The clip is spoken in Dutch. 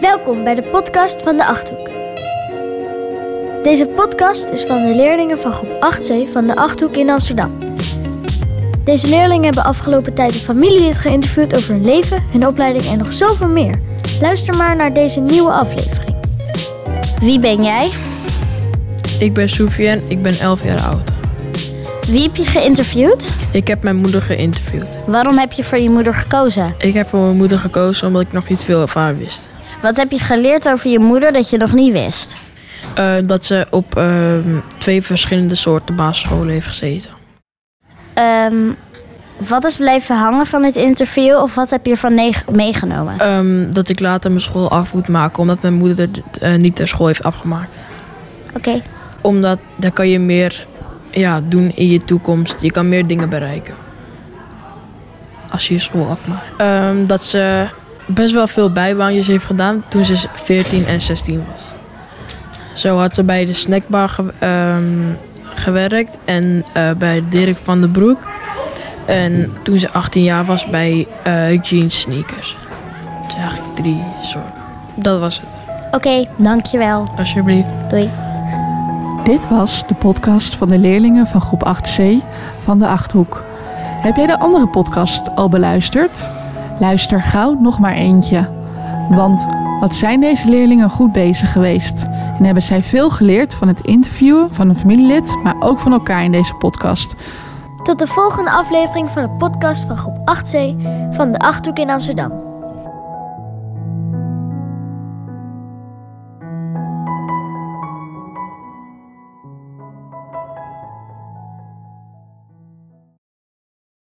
Welkom bij de podcast van de Achthoek. Deze podcast is van de leerlingen van groep 8C van de Achthoek in Amsterdam. Deze leerlingen hebben afgelopen tijd een familielid geïnterviewd over hun leven, hun opleiding en nog zoveel meer. Luister maar naar deze nieuwe aflevering. Wie ben jij? Ik ben Soufiane, ik ben 11 jaar oud. Wie heb je geïnterviewd? Ik heb mijn moeder geïnterviewd. Waarom heb je voor je moeder gekozen? Ik heb voor mijn moeder gekozen omdat ik nog niet veel van haar wist. Wat heb je geleerd over je moeder dat je nog niet wist? Uh, dat ze op uh, twee verschillende soorten basisscholen heeft gezeten. Um, wat is blijven hangen van het interview of wat heb je ervan meegenomen? Um, dat ik later mijn school af moet maken omdat mijn moeder uh, niet de school heeft afgemaakt. Oké. Okay. Omdat daar kan je meer ja, doen in je toekomst. Je kan meer dingen bereiken. Als je je school afmaakt. Um, dat ze best wel veel bijbaantjes heeft gedaan toen ze 14 en 16 was. Zo had ze bij de snackbar ge um, gewerkt en uh, bij Dirk van den Broek. En toen ze 18 jaar was bij uh, Jeans Sneakers. Dus eigenlijk drie soorten. Dat was het. Oké, okay, dankjewel. Alsjeblieft. Doei. Dit was de podcast van de leerlingen van groep 8C van de Achthoek. Heb jij de andere podcast al beluisterd? Luister gauw nog maar eentje. Want wat zijn deze leerlingen goed bezig geweest? En hebben zij veel geleerd van het interviewen van een familielid, maar ook van elkaar in deze podcast. Tot de volgende aflevering van de podcast van groep 8C van de Achthoek in Amsterdam.